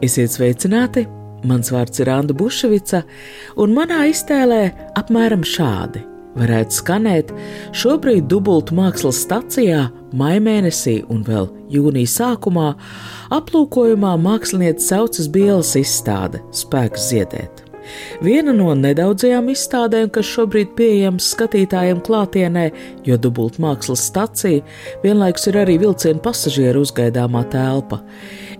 Esiet sveicināti! Mans vārds ir Anna Bušvica, un manā iztēlē apmēram šādi varētu skanēt šobrīd dubultu mākslas stacijā, maijmēnesī un vēl jūnija sākumā aplūkojumā mākslinieca saucas Bielas izstāde Spēks ziedēt. Viena no nedaudzajām izstādēm, kas šobrīd pieejamas skatītājiem klātienē, jo dubult mākslas stacija vienlaikus ir arī vilciena pasažieru uzgaidāmā telpa.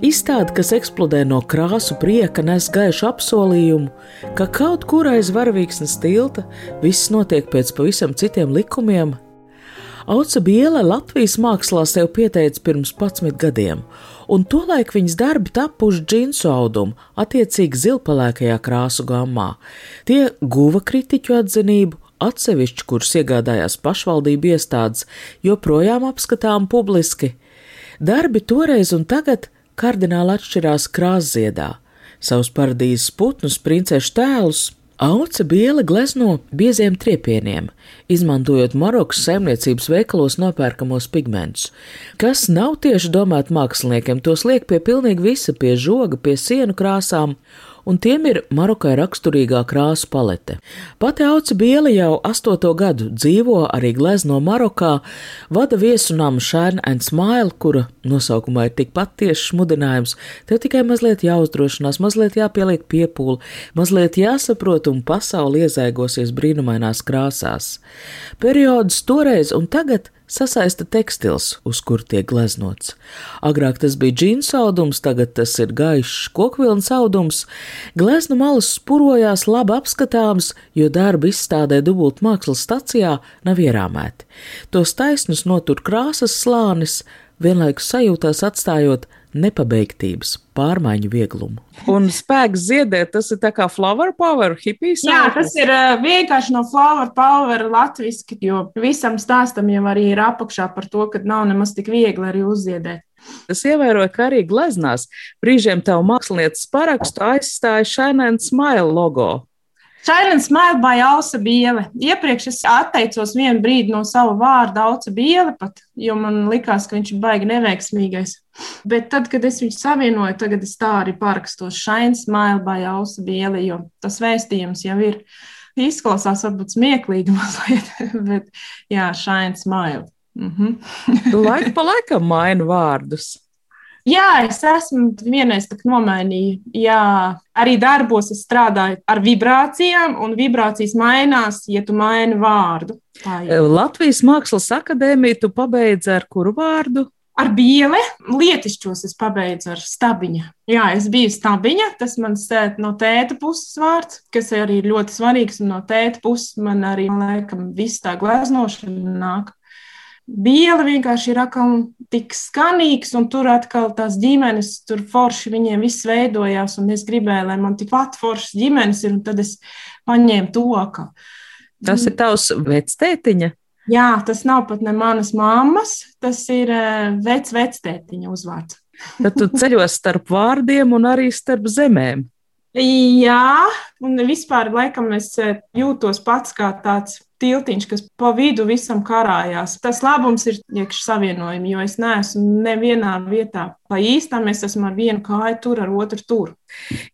Izstāde, kas eksplodē no krāsu prieka, nes gaišu apsolījumu, ka kaut kur aiz varavīksnes tilta viss notiek pēc pavisam citiem likumiem, Auca Biela Latvijas mākslā sev pieteica pirms 11 gadiem, un tolaik viņas darbi tapuši džinsu audumu, attiecīgi zilpalēkajā krāsu gammā. Tie guva kritiķu atzinību, atsevišķi, kurus iegādājās pašvaldību iestādes, joprojām apskatām publiski. Darbi toreiz un tagad kardināli atšķirās krāsziedā. Savus paradīzes putnus, princešu tēlus Auca biela glezno bieziem triepieniem, izmantojot Marokas saimniecības veikalos nopērkamos pigmentus, kas nav tieši domāti māksliniekiem, tos liek pie pilnīgi visa, pie žoga, pie sienu krāsām un tiem ir Marokai raksturīgā krāsu palete. Pati Auca Biela jau astoto gadu dzīvo arī glezno Marokā, vada viesunām Shine and Smile, kura nosaukumā ir tikpat tieši smudinājums, tev tikai mazliet jāuzdrošinās, mazliet jāpieliek piepūli, mazliet jāsaprot un pasauli iezaigosies brīnumainās krāsās. Periodus toreiz un tagad sasaista tekstils, uz kur tiek gleznots. Agrāk tas bija džins audums, tagad tas ir gaišs kokvilns audums. Gleznu malas spurojās labi apskatāms, jo darba izstādē dubult mākslas stacijā nav ierāmēti. Tos taisnus notur krāsas slānis, vienlaikus sajūtās atstājot nepabeigtības, pārmaiņu vieglumu. Un spēks ziedēt, tas ir tā kā flower power, hipijas. Jā, tas ir uh, vienkārši no flower power latviski, jo visam stāstam jau arī ir apakšā par to, ka nav nemaz tik viegli arī uzziedēt. Es ievēroju, ka arī gleznās brīžiem tavu mākslinieces parakstu aizstāja Shine and Smile logo. Silent Smile by Alsa Biele. Iepriekš es atteicos vienu brīdi no sava vārda Alsa Biele, pat, jo man likās, ka viņš ir baigi neveiksmīgais. Bet tad, kad es viņu savienoju, tagad es tā arī parakstos Shine Smile by Alsa Biele, jo tas vēstījums jau ir izklausās varbūt smieklīgi mazliet, bet jā, Shine Smile. Mhm. Laika pa laikam maina vārdus. Jā, es esmu vienreiz tā nomainīju. Jā, arī darbos es strādāju ar vibrācijām, un vibrācijas mainās, ja tu maini vārdu. Latvijas Mākslas akadēmiju tu pabeidzi ar kuru vārdu? Ar bieli lietišķos es pabeidzu ar stabiņu. Jā, es biju stabiņa, tas mans no tēta puses vārds, kas arī ir ļoti svarīgs, no tēta puses man arī, laikam, viss tā gleznošana nāk. Biela vienkārši ir atkal tik skanīgs, un tur atkal tās ģimenes, tur forši viņiem viss veidojās, un es gribēju, lai man tikpat foršas ģimenes ir, un tad es paņēmu to, ka. Tas ir tavs vectētiņa? Jā, tas nav pat ne manas mammas, tas ir eh, vec vectētiņa uzvārds. Tad tu ceļos starp vārdiem un arī starp zemēm. Jā, un vispār laikam es eh, jūtos pats kā tāds tiltiņš, kas pa vidu visam karājās. Tas labums ir iekšā savienojumi, jo es neesmu nevienā vietā pa īstam, es esmu ar vienu kāju tur, ar otru tur.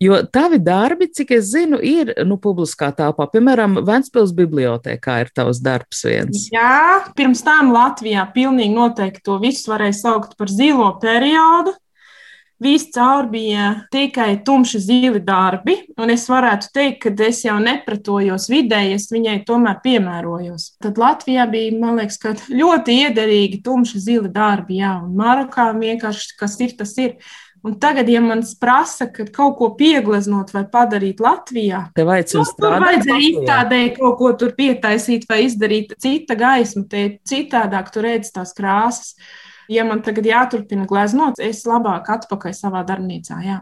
Jo tavi darbi, cik es zinu, ir nu, publiskā telpā. Piemēram, Ventspils bibliotekā ir tavs darbs viens. Jā, pirms tam Latvijā pilnīgi noteikti to visu varēja saukt par zilo periodu. Viscaur bija tikai tumši zili darbi, un es varētu teikt, ka es jau nepratojos vidēji, es viņai tomēr piemērojos. Tad Latvijā bija, man liekas, ļoti iederīgi tumši zili darbi, jā, un Marokā vienkārši kas ir, tas ir. Un tagad, ja man prasa, ka kaut ko piegleznot vai padarīt Latvijā, tad nu, tur vajadzēja izstādēji kaut ko tur pietaisīt vai izdarīt cita gaisma, te citādāk tur redz tās krāsas. Ja man tagad jāturpina gleznot, es labāk atpakaļ savā darbnīcā. Jā.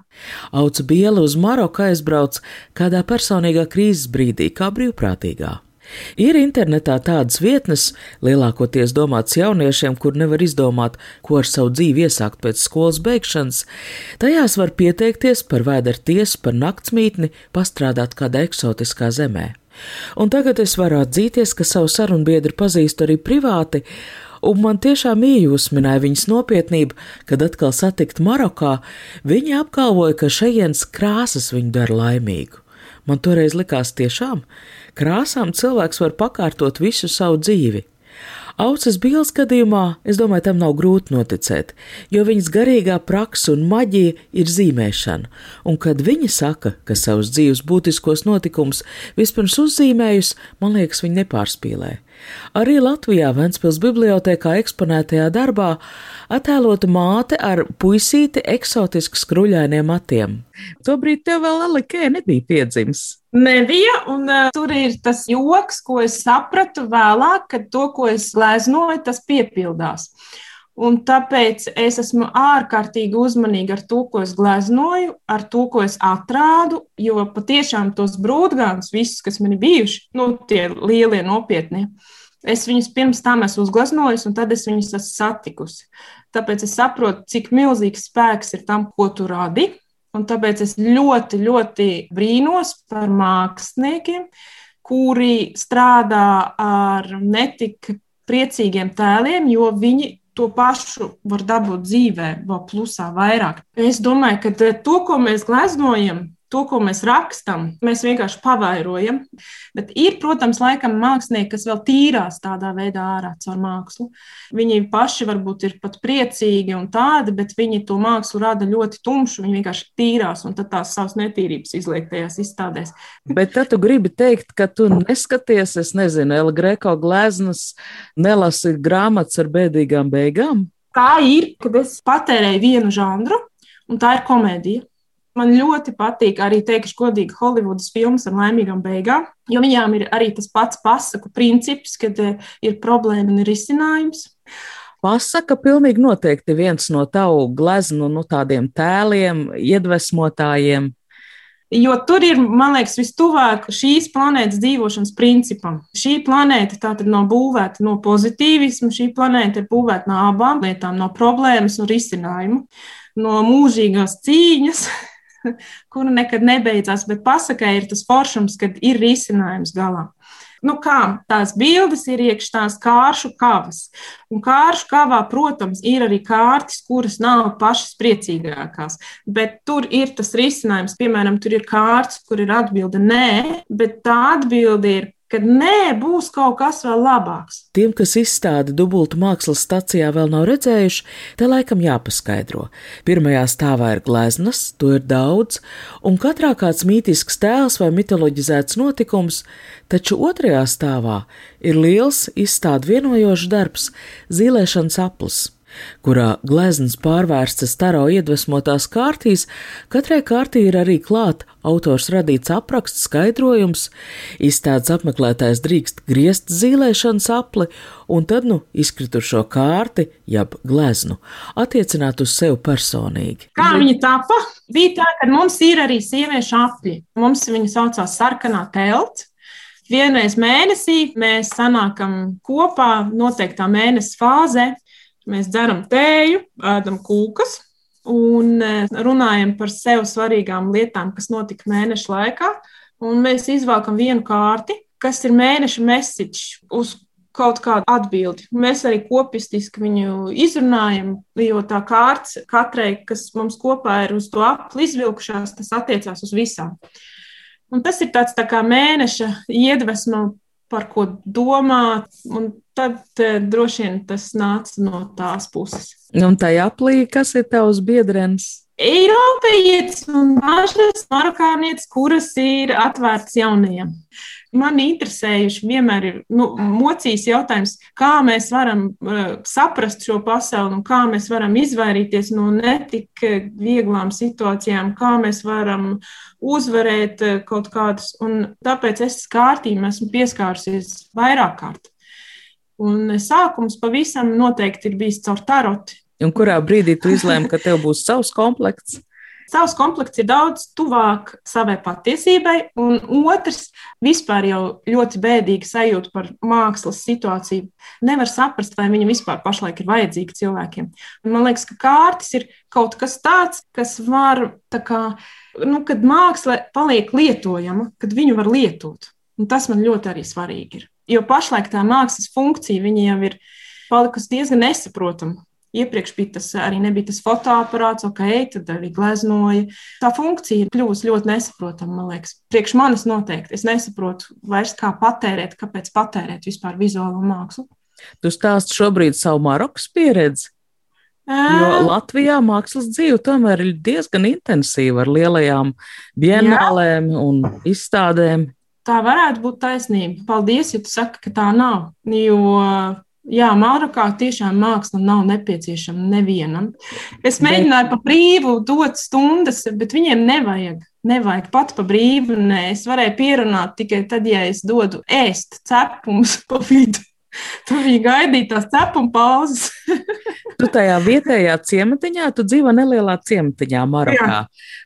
Auca Biela uz Maroku aizbrauc kādā personīgā krīzes brīdī, kā brīvprātīgā. Ir internetā tādas vietnes, lielākoties domāts jauniešiem, kur nevar izdomāt, ko ar savu dzīvi iesākt pēc skolas beigšanas. Tajās var pieteikties par vēdera tiesu, par naktsmītni, pastrādāt kādā eksotiskā zemē. Un tagad es varu atzīties, ka savu sarunbiedru pazīstu arī privāti, un man tiešām iejūsmināja viņas nopietnība, kad atkal satikt Marokā, viņa apgalvoja, ka šejienes krāsas viņu dara laimīgu. Man toreiz likās tiešām, krāsām cilvēks var pakārtot visu savu dzīvi. Auces Bīles gadījumā, es domāju, tam nav grūti noticēt, jo viņas garīgā praksa un maģija ir zīmēšana, un kad viņa saka, ka savus dzīves būtiskos notikumus vispirms uzzīmējusi, man liekas, viņa nepārspīlē. Arī Latvijā Ventspils bibliotēkā eksponētajā darbā attēlota māte ar puisīti eksotiski skruļainiem matiem. Tobrīd tev vēl Alikē nebija piedzimis. Nebija, un uh, tur ir tas joks, ko es sapratu vēlāk, kad to, ko es gleznoju, tas piepildās. Un tāpēc es esmu ārkārtīgi uzmanīga ar to, ko es gleznoju, ar to, ko es atrādu. Jo patiešām tos brūdgānus, visus, kas man ir bijuši, nu, tie lielie, nopietnie, es viņus pirms tam esmu uzgleznojis, un tad es viņus esmu satikusi. Tāpēc es saprotu, cik milzīgs spēks ir tam, ko tu radi. Un tāpēc es ļoti, ļoti brīnos par māksliniekiem, kuri strādā ar netik priecīgiem tēliem, jo viņi to pašu var dabūt dzīvē, vēl plusā vairāk. Es domāju, ka to, ko mēs gleznojam, to, ko mēs rakstām, mēs vienkārši pavairojam. Bet ir, protams, laikam mākslinieki, kas vēl tīrās tādā veidā ārā caur mākslu. Viņi paši varbūt ir pat priecīgi un tādi, bet viņi to mākslu rada ļoti tumšu. Viņi vienkārši tīrās un tad tās savas netīrības izliek tajās izstādēs. Bet tad tu gribi teikt, ka tu neskaties, es nezinu, Ela Greko gleznas, nelasi grāmatas ar bēdīgām beigām? Tā ir, kad es patērēju vienu žanru, un tā ir komēdija. Man ļoti patīk arī, teikšu, godīgi, Holivudas filmas ar laimīgām beigām, jo viņām ir arī tas pats pasaku princips, kad eh, ir problēma un ir risinājums. Pasaka pilnīgi noteikti viens no tavu gleznu, no nu, tādiem tēliem, iedvesmotājiem. Jo tur ir, man liekas, vistuvāk šīs planētas dzīvošanas principam. Šī planēta tātad nav būvēta no pozitīvisma, šī planēta ir būvēta no abām lietām, no problēmas un risinājumu, no mūžīgās cīņas kura nekad nebeidzās, bet pasakai ir tas foršums, kad ir risinājums galā. Nu kā, tās bildes ir iekšā tās kāršu kavas. Un kāršu kavā, protams, ir arī kārtas, kuras nav pašas priecīgākās. Bet tur ir tas risinājums. Piemēram, tur ir kārtas, kur ir atbilde nē, bet tā atbilde ir ka nē, būs kaut kas vēl labāks. Tiem, kas izstādi dubultu mākslas stacijā vēl nav redzējuši, te laikam jāpaskaidro. Pirmajā stāvā ir gleznas, to ir daudz, un katrā kāds mītisks tēls vai mitoloģizēts notikums, taču otrajā stāvā ir liels izstādi vienojošs darbs - zīlēšanas aplis kurā gleznas pārvērstas taro iedvesmotās kārtīs, katrai kārtī ir arī klāt autors radīts apraksts, skaidrojums, izstādes apmeklētājs drīkst griezt zīlēšanas apli un tad, nu, izkritušo kārti, jeb gleznu, attiecināt uz sevi personīgi. Kā viņa tapa? Bija tā, ka mums ir arī sieviešu apļi. Mums viņa saucās sarkanā telts. Vienreiz mēnesī mēs sanākam kopā noteiktā mēneša fāzē, Mēs dzeram tēju, ēdam kūkas un e, runājam par sev svarīgām lietām, kas notika mēneša laikā. Un mēs izvēlkam vienu kārti, kas ir mēneša message uz kaut kādu atbildi. Mēs arī kopistiski viņu izrunājam, jo tā kārts katrai, kas mums kopā ir uz to apli izvilkušās, tas attiecās uz visām. Un tas ir tāds tā kā mēneša iedvesma par ko domāt. Un tad e, droši vien tas nāca no tās puses. Un tā aplī, kas ir tavs biedrenis? Eiropietis un dažas marokānietis, kuras ir atvērtas jaunajiem man interesējuši vienmēr ir nu, mocījis jautājums, kā mēs varam uh, saprast šo pasauli un kā mēs varam izvairīties no netik vieglām situācijām, kā mēs varam uzvarēt uh, kaut kādus. Un tāpēc es kārtībā esmu pieskārusies vairāk kārt. Un sākums pavisam noteikti ir bijis caur taroti. Un kurā brīdī tu izlēmi, ka tev būs savs komplekts? Savs komplekts ir daudz tuvāk savai patiesībai, un otrs, vispār jau ļoti bēdīgi sajūta par mākslas situāciju. Nevar saprast, vai viņa vispār pašlaik ir vajadzīga cilvēkiem. Un man liekas, ka kārtas ir kaut kas tāds, kas var, tā kā, nu, kad māksla paliek lietojama, kad viņu var lietot. Un tas man ļoti arī svarīgi ir. Jo pašlaik tā mākslas funkcija jau ir palikusi diezgan nesaprotama. Iepriekš bija tas arī nebija tas fotoaparāts, ok, tad arī gleznoja. Tā funkcija ir kļuvusi ļoti nesaprotama, man liekas. Priekš manis noteikti. Es nesaprotu vairs, kā patērēt, kāpēc patērēt vispār vizuālo mākslu. Tu stāsti šobrīd savu Marokas pieredzi. Jo Latvijā mākslas dzīve tomēr ir diezgan intensīva ar lielajām bienālēm un izstādēm. Tā varētu būt taisnība. Paldies, ja tu saki, ka tā nav. Jo Jā, Marokā tiešām māksla nav nepieciešama nevienam. Es mēģināju pa brīvu dot stundas, bet viņiem nevajag. Nevajag pat pa brīvu. Nē, es varēju pierunāt tikai tad, ja es dodu ēst cepumus pa vidu. Tur viņi gaidīja tās cepuma pauzes. tu tajā vietējā ciematiņā, tu dzīvo nelielā ciematiņā, Marokā.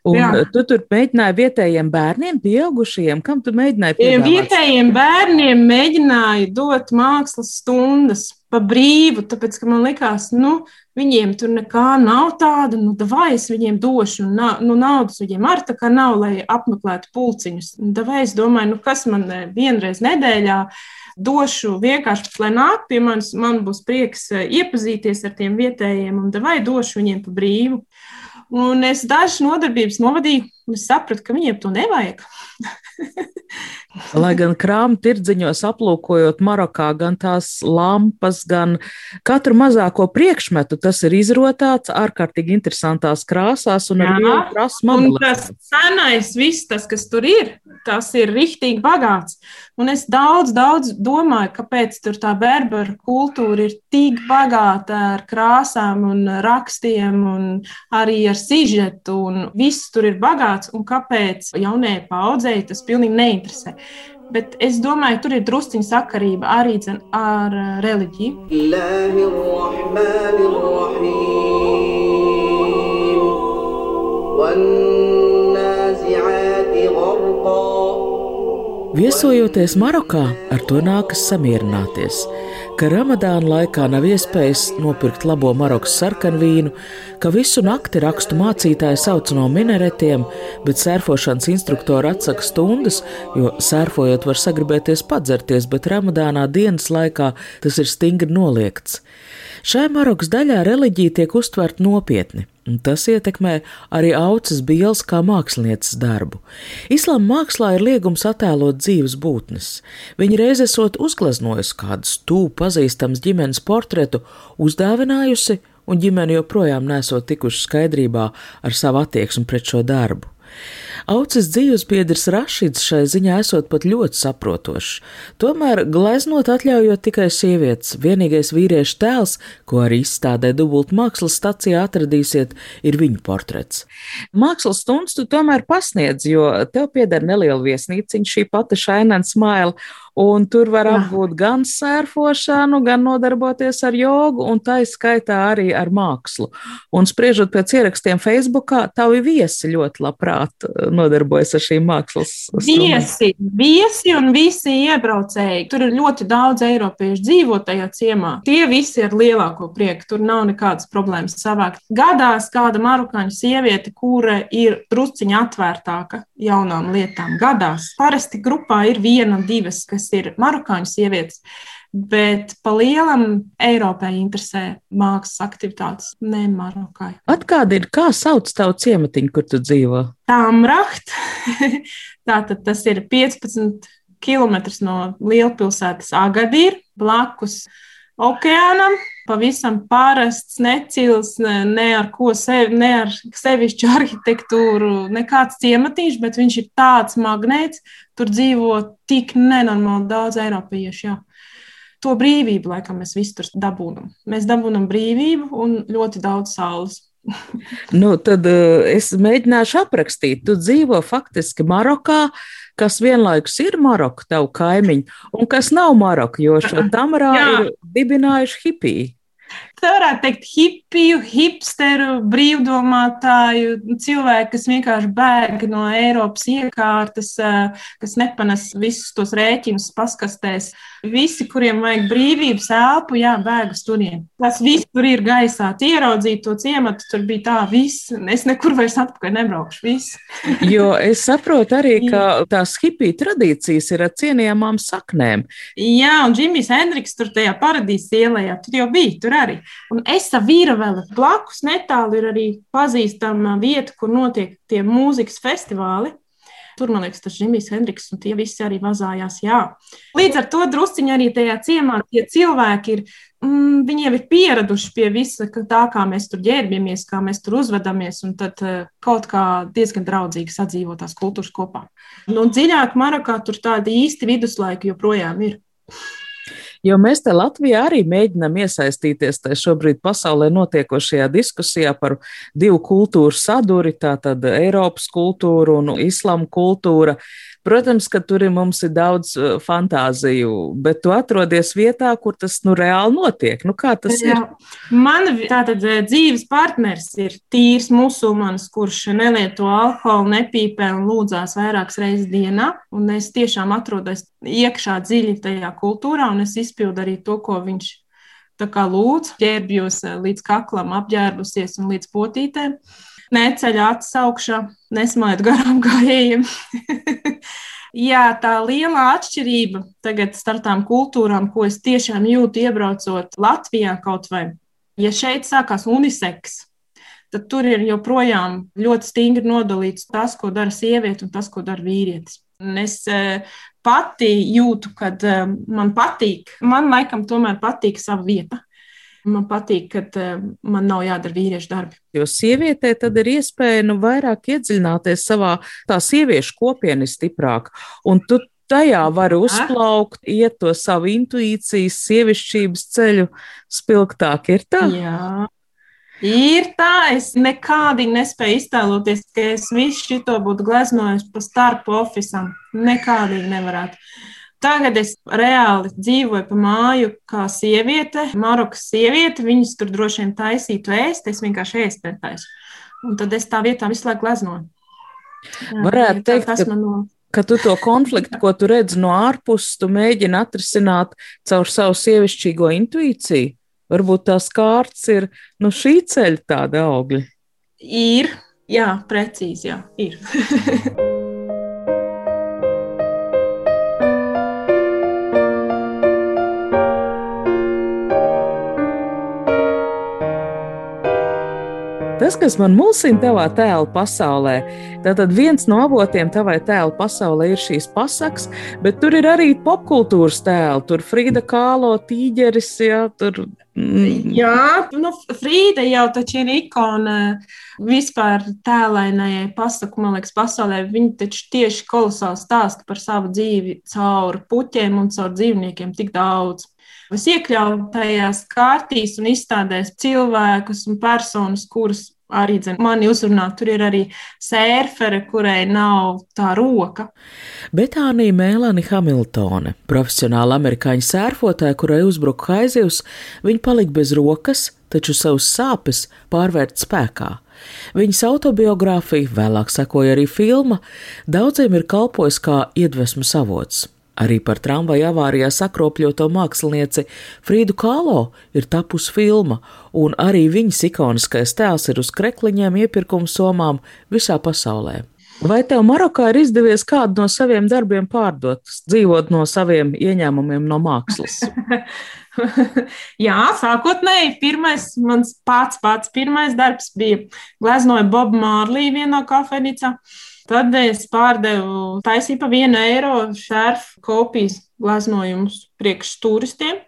Jā, jā. tu tur mēģināji vietējiem bērniem, pieaugušajiem, kam tu mēģināji piedāvāt? Vietējiem bērniem mēģināju dot mākslas stundas pa brīvu, tāpēc, ka man likās, nu, viņiem tur nekā nav tāda, nu, vai es viņiem došu, un na, nu, naudas viņiem ar tā kā nav, lai apmeklētu pulciņus. Vai es domāju, nu, kas man eh, vienreiz nedēļā došu vienkārši, lai nāk pie manis, man būs prieks eh, iepazīties ar tiem vietējiem, un vai došu viņiem pa brīvu. Un es dažas nodarbības novadīju, un es sapratu, ka viņiem to nevajag. Lai gan krāmu tirdziņos aplūkojot Marokā, gan tās lampas, gan katru mazāko priekšmetu, tas ir izrotāts ārkārtīgi interesantās krāsās un ar vienu prasmu. Un tas senais viss, tas, kas tur ir, tas ir rihtīgi bagāts. Un es daudz, daudz domāju, kāpēc tur tā berberu kultūra ir tik bagāta ar krāsām un rakstiem un arī ar sižetu un viss tur ir bagāts un kāpēc jaunajai paudzei tas pilnīgi neinteresē. Bet es domāju, tur ir drusciņa sakarība arī dzen, ar reliģiju. Viesojoties Marokā, ar to nākas samierināties ka Ramadāna laikā nav iespējas nopirkt labo marokas sarkanvīnu, ka visu nakti rakstu mācītāji sauc no minaretiem, bet sērfošanas instruktori atsaka stundas, jo sērfojot var sagribēties padzerties, bet Ramadānā dienas laikā tas ir stingri noliegts. Šai Marokas daļā reliģija tiek uztverta nopietni, tas ietekmē arī auces bielas kā mākslinieces darbu. Islāma mākslā ir liegums attēlot dzīves būtnes. Viņa reiz esot uzgleznojusi kādu stūpu pazīstams ģimenes portretu, uzdāvinājusi, un ģimene joprojām nesot tikuši skaidrībā ar savu attieksmi pret šo darbu. Aucis dzīvesbiedrs Rašids šai ziņā esot pat ļoti saprotošs. Tomēr gleznot atļaujot tikai sievietes, vienīgais vīriešu tēls, ko arī izstādē dubult mākslas stacijā atradīsiet, ir viņu portrets. Mākslas stundas tu tomēr pasniedz, jo tev pieder neliela viesnīciņa, šī pati Shainen Smile, Un tur var apgūt gan sērfošanu, gan nodarboties ar jogu, un tā izskaitā arī ar mākslu. Un spriežot pēc ierakstiem Facebookā, tavi viesi ļoti labprāt eh, nodarbojas ar šīm mākslas. Viesi, viesi un visi iebraucēji. Tur ir ļoti daudz eiropiešu dzīvo tajā ciemā. Tie visi ir lielāko prieku. Tur nav nekādas problēmas savākt. Gadās kāda marokāņu sieviete, kura ir drusciņa atvērtāka jaunām lietām. Gadās. Parasti grupā ir viena, divas, kas kas ir marokāņu sievietes. Bet pa lielam Eiropai interesē mākslas aktivitātes, ne Marokai. Atgādini, kā sauc tavu ciematiņu, kur tu dzīvo? Tāmraht. Tātad tas ir 15 km no lielpilsētas Agadir, blakus okeānam. Pavisam parasts, necils, ne, ar ko sevi, ne ar sevišķu arhitektūru, nekāds ciematīšs, bet viņš ir tāds magnēts. Tur dzīvo tik nenormāli daudz eiropiešu. Jā. To brīvību, laikam, mēs visi tur dabūjam. Mēs dabūjam brīvību un ļoti daudz saules. nu, tad uh, es mēģināšu aprakstīt. Tu dzīvo faktiski Marokā, kas vienlaikus ir Maroka, tavu kaimiņu, un kas nav Maroka, jo šo tamarā ir dibinājuši hipiju. Tā varētu teikt, hipiju, hipsteru, brīvdomātāju, cilvēku, kas vienkārši bēg no Eiropas iekārtas, kas nepanes visus tos rēķinus paskastēs. Visi, kuriem vajag brīvības elpu, jā, bēg uz turien. Tas viss tur ir gaisā. Ieraudzīt to ciematu, tur bija tā, viss. Es nekur vairs atpakaļ nebraukšu. Viss. jo es saprotu arī, ka tās hipiju tradīcijas ir ar cienījamām saknēm. Jā, un Džimijs Hendriks tur tajā paradīzes ielā, tur jau bija, tur arī. Un Esa Vīravela blakus netālu ir arī pazīstama vieta, kur notiek tie mūzikas festivāli. Tur, man liekas, tas Džimijs Hendriks un tie visi arī vazājās. Jā. Līdz ar to drusciņā arī tajā ciemā tie cilvēki ir, mm, viņiem ir pieraduši pie visa tā, kā mēs tur ģērbjamies, kā mēs tur uzvedamies, un tad uh, kaut kā diezgan draudzīgi sadzīvot tās kultūras kopā. Nu, dziļāk Marokā tur tādi īsti viduslaiki joprojām ir. Jo mēs te Latvijā arī mēģinām iesaistīties tajā šobrīd pasaulē notiekošajā diskusijā par divu kultūru saduri, tātad Eiropas kultūru un islamu kultūra. Protams, ka tur mums ir daudz uh, fantāziju, bet tu atrodies vietā, kur tas nu reāli notiek. Nu, kā tas Jā. ir? Man tātad uh, dzīves partners ir tīrs musulmanis, kurš nelieto alkoholu, nepīpē un lūdzās vairākas reizes dienā. Un es tiešām atrodos iekšā dziļi tajā kultūrā, un es izpildu arī to, ko viņš tā kā lūdz, ģērbjos uh, līdz kaklam, apģērbusies un līdz potītēm neceļ acis augšā, nesmaiet garām gājējiem. Jā, tā liela atšķirība tagad starp tām kultūrām, ko es tiešām jūtu iebraucot Latvijā kaut vai. Ja šeit sākās uniseks, tad tur ir joprojām ļoti stingri nodalīts tas, ko dara sieviete un tas, ko dara vīrietis. Un es eh, pati jūtu, ka eh, man patīk, man laikam tomēr patīk sava vieta. Man patīk, ka uh, man nav jādara vīriešu darbi. Jo sievietē tad ir iespēja nu, vairāk iedziļināties savā tā sieviešu kopienā stiprāk. Un tu tajā vari uzplaukt, iet to savu intuīcijas, sievišķības ceļu spilgtāk. Ir tā? Jā. Ir tā, es nekādi nespēju iztēloties, ka es visu šo būtu gleznojis pa starpu oficiālam. Nekādīgi nevarētu. Tagad es reāli dzīvoju pa māju kā sieviete, Marokas sieviete. Viņas tur droši vien taisītu ēst, es vienkārši ēst netaisu. Un tad es tā vietā visu laiku gleznoju. Varētu teikt, ka, no... ka tu to konfliktu, ko tu redzi no ārpuses, tu mēģini atrisināt caur savu sievišķīgo intuīciju. Varbūt tās kārtas ir nu, šī ceļa tāda augļa. Ir, jā, precīzi, jā, ir. Tas, kas man mulsina tavā tēla pasaulē, tad viens no avotiem tavai tēla pasaulē ir šīs pasakas, bet tur ir arī popkultūras tēli. Tur Frīda Kālo, tīģeris, jā, tur. Mm. Jā, nu, Frīda jau taču ir ikona vispār tēlainajai pasaku, man liekas, pasaulē. Viņa taču tieši kolosāli stāsta par savu dzīvi caur puķiem un caur dzīvniekiem tik daudz. Es iekļauju tajās kārtīs un izstādēs cilvēkus un personas, kuras arī dzen, mani uzrunā. Tur ir arī sērfere, kurai nav tā roka. Betānija Mēlani Hamiltone, profesionāla amerikāņu sērfotāja, kurai uzbruka haizivs, viņa palika bez rokas, taču savus sāpes pārvērt spēkā. Viņas autobiogrāfija, vēlāk sekoja arī filma, daudziem ir kalpojis kā iedvesmas avots. Arī par tramvaju avārijā sakropļoto mākslinieci Frīdu Kālo ir tapusi filma, un arī viņas ikoniskais tēls ir uz krekliņiem iepirkuma somām visā pasaulē. Vai tev Marokā ir izdevies kādu no saviem darbiem pārdot, dzīvot no saviem ieņēmumiem no mākslas? Jā, sākotnēji pirmais, mans pats pats pirmais darbs bija gleznoja Bobu Mārlī vienā kafejnīcā. Tad es pārdevu taisību par vienu eiro šērfu kopijas gleznojumus priekš turistiem.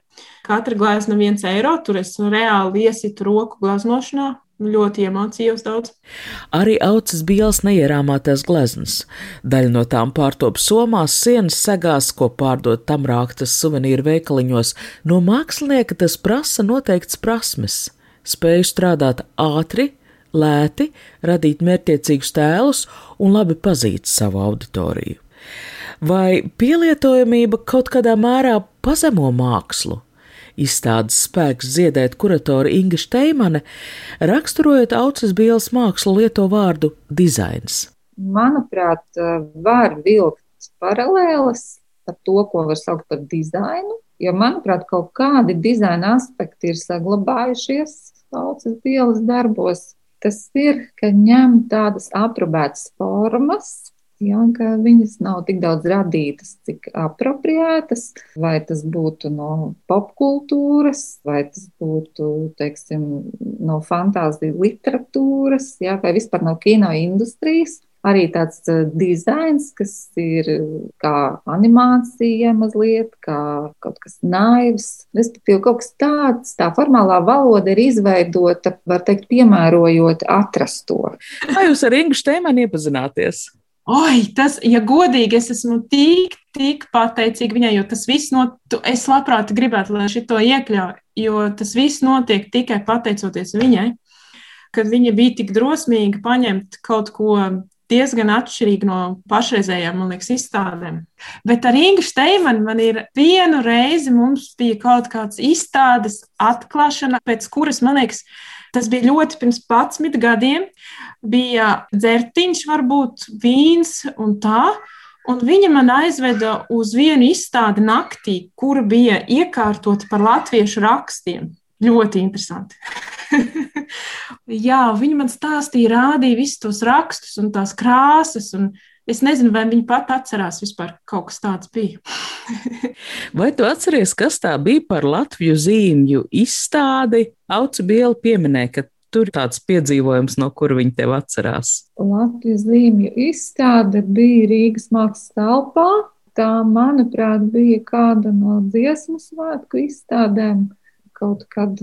Katra glezna viens eiro, tur es reāli iesitu roku gleznošanā, ļoti iemācījos daudz. Arī aucas bielas neierāmātās gleznas. Daļa no tām pārtop somās, sienas segās, ko pārdot tam rāktas suvenīru veikaliņos. No mākslinieka tas prasa noteikts prasmes. Spēju strādāt ātri, lēti, radīt mērķiecīgus tēlus un labi pazīt savu auditoriju. Vai pielietojamība kaut kādā mērā pazemo mākslu? Izstādes spēks dziedēt kuratore Inga Steimane, raksturojot auces bielas mākslu lieto vārdu dizains. Manuprāt, var vilkt paralēles ar to, ko var saukt par dizainu, jo, manuprāt, kaut kādi dizaina aspekti ir saglabājušies auces bielas darbos. Tas ir, ka ņem tādas aprobētas formas, Jā, ka viņas nav tik daudz radītas, cik apropriētas, vai tas būtu no popkultūras, vai tas būtu, teiksim, no fantāzijas literatūras, jā, vai vispār no kino industrijas. Arī tāds uh, dizains, kas ir kā animācija, mazliet kā kaut kas naivs. Respektīvi, kaut kas tāds, tā formālā valoda ir izveidota, var teikt, piemērojot atrasto. Kā jūs ar Ingu Štēmanu iepazināties? Oi, tas, ja godīgi, es esmu tik, tik pateicīga viņai, jo tas viss, no, es labprāt gribētu, lai šito iekļauj, jo tas viss notiek tikai pateicoties viņai, kad viņa bija tik drosmīga paņemt kaut ko diezgan atšķirīgi no pašreizējām, man liekas, izstādēm. Bet ar Ingu Steimanu man ir vienu reizi mums bija kaut kāds izstādes atklāšana, pēc kuras, man liekas, Tas bija ļoti pirms 11 gadiem. Bija dzertiņš, varbūt vīns un tā. Un viņa man aizveda uz vienu izstādi naktī, kura bija iekārtota par latviešu rakstiem. Ļoti interesanti. Jā, viņa man stāstīja, rādīja visus tos rakstus un tās krāsas. Un es nezinu, vai viņa pat atcerās vispār kaut kas tāds bija. vai tu atceries, kas tā bija par Latviju zīmju izstādi? Auci Biela pieminēja, ka tur ir tāds piedzīvojums, no kura viņi tev atcerās. Latvijas zīmju izstāde bija Rīgas mākslas telpā. Tā, manuprāt, bija kāda no dziesmu svētku izstādēm kaut kad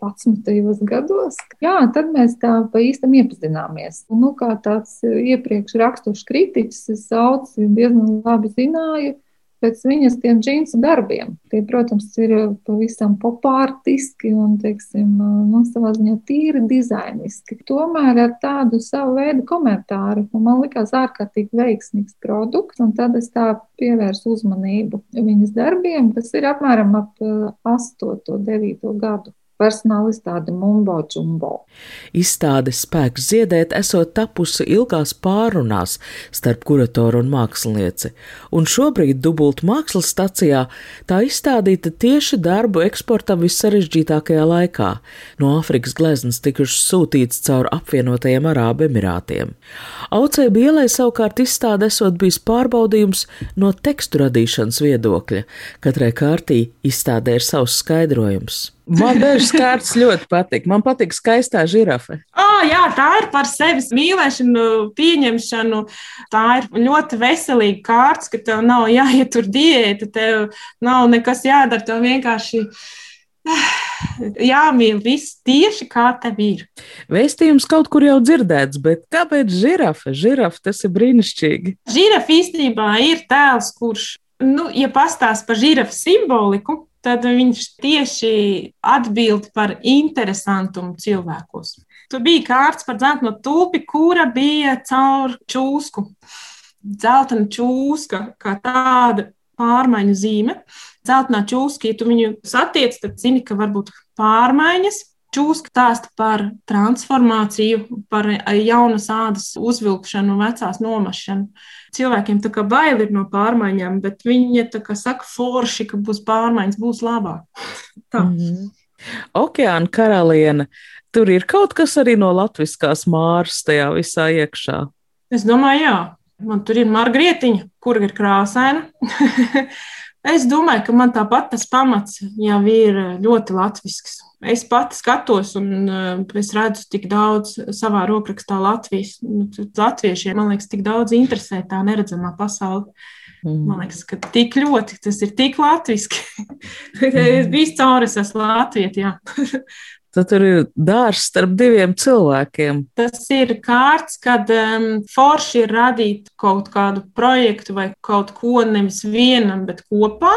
11. gados. Jā, tad mēs tā pa īstam iepazināmies. Nu, kā tāds iepriekš rakstušs kritiķis, es saucu diezgan labi zināju pēc viņas tiem džinsu darbiem. Tie, protams, ir pavisam popārtiski un, teiksim, nu, savā ziņā tīri dizainiski. Tomēr ar tādu savu veidu komentāru man likās ārkārtīgi veiksmīgs produkts, un tad es tā pievērsu uzmanību viņas darbiem. Tas ir apmēram ap 8. 9. gadu personāla izstāde Mumbo Jumbo. Izstāde Spēks ziedēt esot tapusi ilgās pārunās starp kuratoru un mākslinieci, un šobrīd dubult mākslas stacijā tā izstādīta tieši darbu eksportam vissarežģītākajā laikā. No Āfrikas gleznas tikušas sūtīts caur apvienotajiem Arābu Emirātiem. Aucē Bielai savukārt izstāde esot bijis pārbaudījums no tekstu radīšanas viedokļa. Katrai kārtī izstādē ir savs skaidrojums. Man dažas kārtas ļoti patīk. Man patīk skaistā žirafe. Oh, jā, tā ir par sevis mīlēšanu, pieņemšanu. Tā ir ļoti veselīga kārtas, ka tev nav jāietur diēta, tev nav nekas jādara. Tev vienkārši jāmīl viss tieši kā tev ir. Vēstījums kaut kur jau dzirdēts, bet kāpēc žirafe? Žirafe tas ir brīnišķīgi. Žirafe īstenībā ir tēls, kurš, nu, ja pastāst par žirafu simboliku, tad viņš tieši atbild par interesantumu cilvēkos. Tur bija kārts par dzelteno tulpi, kura bija caur čūsku. Zeltaina čūska kā tāda pārmaiņu zīme. Zeltainā čūska, ja tu viņu satiec, tad zini, ka var būt pārmaiņas. Čūska stāsta par transformāciju, par jaunas ādas uzvilkšanu, vecās nomašanu. Cilvēkiem tā kā bail ir no pārmaiņām, bet viņi saka forši, ka būs pārmaiņas, būs labāk. Tā. Mm -hmm. Okeāna karaliene, tur ir kaut kas arī no latviskās māras tajā visā iekšā. Es domāju, jā. Man tur ir margrietiņa, kur ir krāsaina. es domāju, ka man tāpat tas pamats jau ir ļoti latvisks es pati skatos, un uh, es redzu tik daudz savā rokrakstā Latvijas. Nu, latviešiem, man liekas, tik daudz interesē tā neredzamā pasaule. Mm. Man liekas, ka tik ļoti tas ir tik latviski. Mm. es biju cauri, es esmu Latvija. Tad tur ir dārsts starp diviem cilvēkiem. Tas ir kārts, kad um, forši ir radīt kaut kādu projektu vai kaut ko nevis vienam, bet kopā.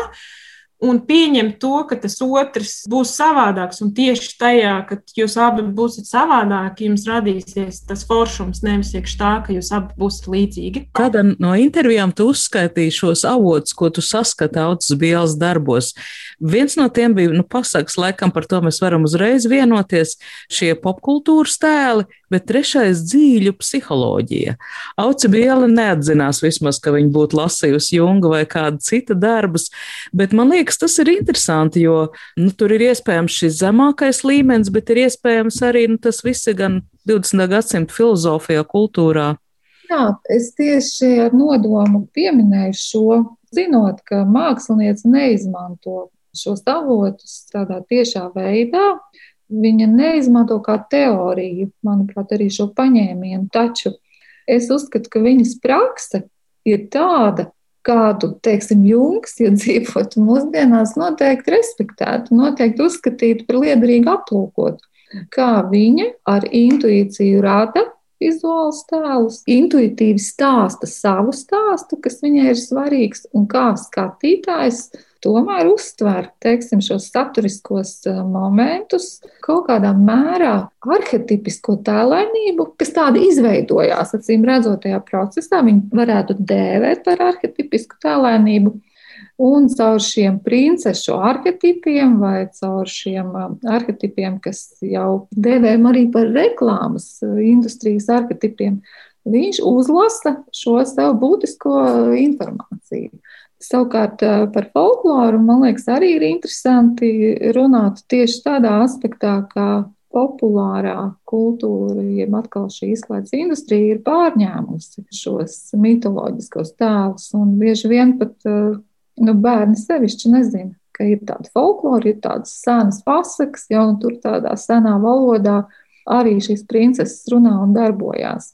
Un pieņemt to, ka tas otrs būs savādāks. Un tieši tajā, kad jūs abi būsiet savādāki, jums radīsies tas foršums, nevis iekšā tā, ka jūs abi būsiet līdzīgi. Kādā no intervijām tu uzskaitīji šos avotus, ko tu saskati audzes bielas darbos? Viens no tiem bija, nu, pasaks, laikam par to mēs varam uzreiz vienoties, šie popkultūras tēli, bet trešais dzīļu psiholoģija. Auci Biela neatzinās vismaz, ka viņa būtu lasījusi Junga vai kāda cita darbus, bet man liekas, tas ir interesanti, jo nu, tur ir iespējams šis zemākais līmenis, bet ir iespējams arī nu, tas viss gan 20. gadsimta filozofijā, kultūrā. Jā, es tieši ar nodomu pieminēju šo, zinot, ka mākslinieci neizmanto šos avotus tādā tiešā veidā, viņa neizmanto kā teoriju, manuprāt, arī šo paņēmienu. Taču es uzskatu, ka viņas prakse ir tāda, kādu, teiksim, Junkas, ja dzīvotu mūsdienās, noteikti respektētu, noteikti uzskatītu par liederīgu aplūkot, kā viņa ar intuīciju rada vizuālus tēlus, intuitīvi stāsta savu stāstu, kas viņai ir svarīgs, un kā skatītājs tomēr uztver teiksim, šos saturiskos eh, momentus kaut kādā mērā arhetipisko tēlainību, kas tāda izveidojās, acīm redzot, tajā procesā. Viņi varētu dēvēt par arhetipisku tēlainību. Un caur šiem princešu arhetipiem vai caur šiem eh, arhetipiem, kas jau dēvējam arī par reklāmas eh, industrijas arhetipiem, viņš uzlasa šo sev būtisko informāciju. Savukārt par folkloru, man liekas, arī ir interesanti runāt tieši tādā aspektā, ka populārā kultūra, jeb atkal šī izklaides industrija ir pārņēmusi šos mitoloģiskos tēlus. Un bieži vien pat nu, bērni sevišķi nezina, ka ir tāda folklora, ir tādas senas pasakas, jau tur tādā senā valodā arī šīs princeses runā un darbojās.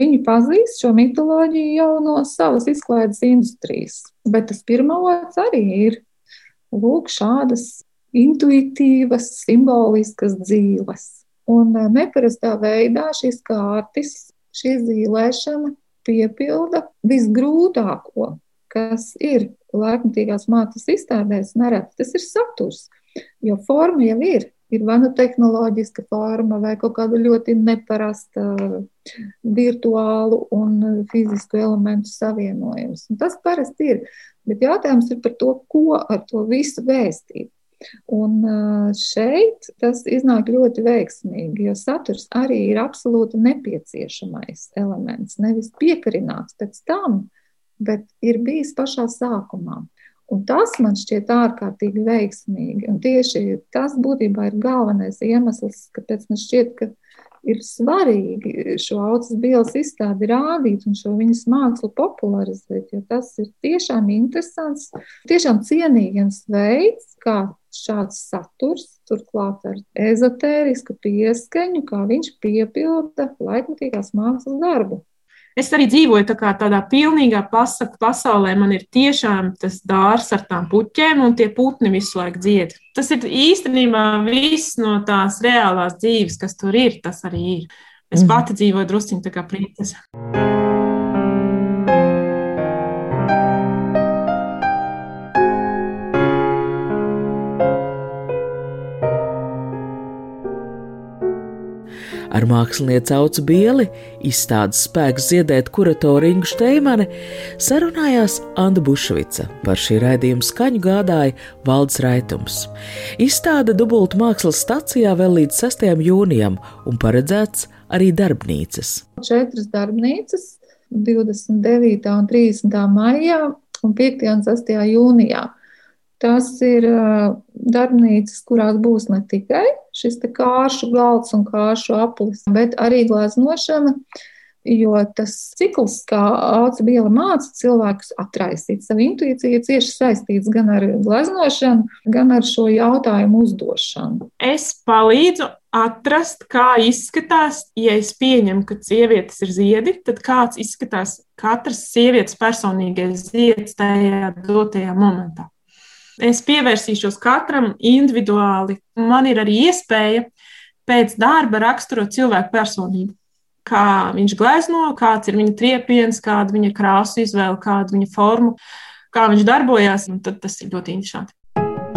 Viņi pazīst šo mitoloģiju jau no savas izklaides industrijas, bet tas pirmavots arī ir lūk, šādas intuitīvas, simboliskas dzīves. Un e, neparastā veidā šīs kārtas, šī zīmēšana piepilda visgrūtāko, kas ir laikmatīgās mākslas izstādēs. Nereti tas ir saturs, jo forma jau ir ir vai nu tehnoloģiska forma, vai kaut kāda ļoti neparasta virtuālu un fizisku elementu savienojums. Un tas parasti ir. Bet jautājums ir par to, ko ar to visu vēstīt. Un šeit tas iznāk ļoti veiksmīgi, jo saturs arī ir absolūti nepieciešamais elements. Nevis piekarināts pēc tam, bet ir bijis pašā sākumā. Un tas man šķiet ārkārtīgi veiksmīgi. Un tieši tas būtībā ir galvenais iemesls, kāpēc man šķiet, ka ir svarīgi šo augstas bielas izstādi rādīt un šo viņas mākslu popularizēt, jo tas ir tiešām interesants, tiešām cienījams veids, kā šāds saturs, turklāt ar ezotērisku pieskaņu, kā viņš piepilda laikmatīgās mākslas darbu. Es arī dzīvoju tā tādā pilnīgā pasaku pasaulē. Man ir tiešām tas dārs ar tām puķēm, un tie putni visu laiku dzied. Tas ir īstenībā viss no tās reālās dzīves, kas tur ir. Tas arī ir. Es mm. pati dzīvoju drusciņā tā kā princese. Ar mākslinieci Aucu Bieli, izstādes spēks ziedēt kuratoru Ingu Šteimani, sarunājās Anna Bušvica. Par šī raidījuma skaņu gādāja Valds Raitums. Izstāde dubultu mākslas stacijā vēl līdz 6. jūnijam un paredzēts arī darbnīcas. Četras darbnīcas 29. un 30. maijā un 5. un 6. jūnijā. Tas ir darbnīcas, kurās būs ne tikai šis kāršu galds un kāršu aplis, bet arī gleznošana. Jo tas cikls, kā Auca Biela māca cilvēkus atraisīt savu intuīciju, ir cieši saistīts gan ar gleznošanu, gan ar šo jautājumu uzdošanu. Es palīdzu atrast, kā izskatās, ja es pieņemu, ka sievietes ir ziedi, tad kāds izskatās katras sievietes personīgais zieds tajā dotajā momentā. Es pievērsīšos katram individuāli. Man ir arī iespēja pēc darba raksturot cilvēku personību. Kā viņš glezno, kāds ir viņa triepiens, kāda viņa krāsu izvēle, kāda viņa forma, kā viņš darbojas. Tad tas ir ļoti interesanti.